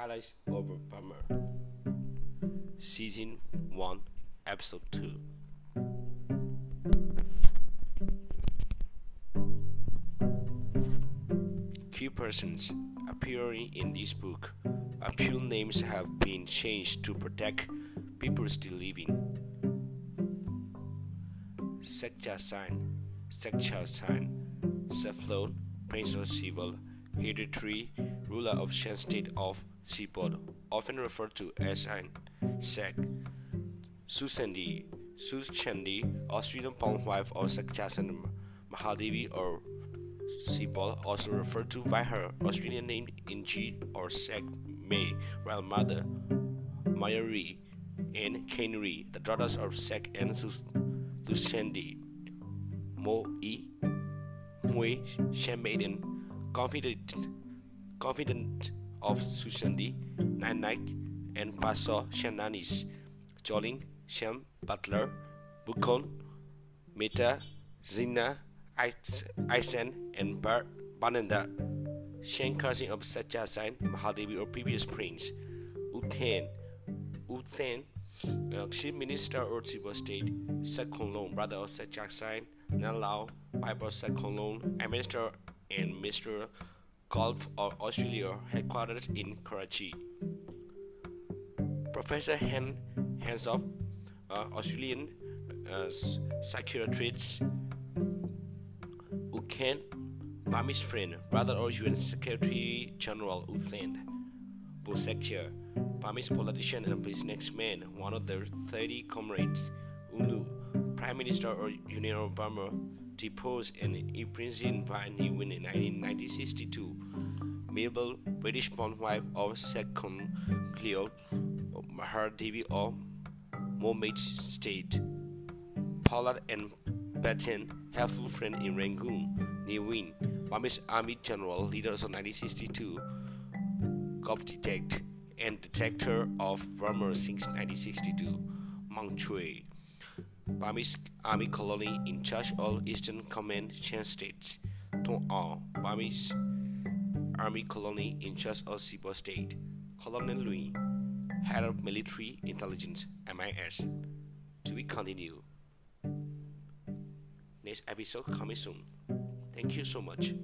Paradise over Burma. Season 1, Episode 2. Key persons appearing in this book. A few names have been changed to protect people still living. Sekjasan, Sekchasan, Cephalon, Prince of Civil, hereditary ruler of Shan state of Hsipaw, often referred to as an Sek. Susandi, Suschandi, Australian palm wife of Sekjasan Mahadevi or Hsipaw, also referred to by her Australian name Inji or Sek May, royal mother, Mayari, and Kanri, the daughters of Sek and Lucendi. Mo E, Mui, Shan Maiden, confident, confident of Susandi, Nanak, and Paso Shananis, Jolin, Shem, Butler, Bukon, Meta, Zina, Isen, and Bar Bananda, Shan cousin of Sachasan, Mahadevi or previous prince, Uthen, Uthen, uh, chief minister or civil state, Sekonlong, brother of Sachasan, Nalau, Bible Sekonlong, administrator and Mr. Gulf of Australia, headquartered in Karachi. Professor Hen Hensoff, uh, Australian uh, psychiatrist, Uken, Burmese friend, brother of UN Secretary General U Thant, Bosekcher, Burmese politician and businessman, one of their 30 comrades, U Nu, Prime Minister of Union of Burma, deposed and imprisoned by Ne Win in 1962. Mabel, British-born wife of second Cleo Mahadevi of Mohammed State. Pollard and Batten, helpful friend in Rangoon. Ne Win, Burmese Army General, leaders of 1962. Cop detect and detector of Burma since 1962. Mang Chui. Burmese Army colony in charge of Eastern Command Shan states. Tong Au, Burmese Army colony in charge of Hsipaw state. Colonel Lui, head of military intelligence MIS. To be continued. Next episode coming soon. Thank you so much.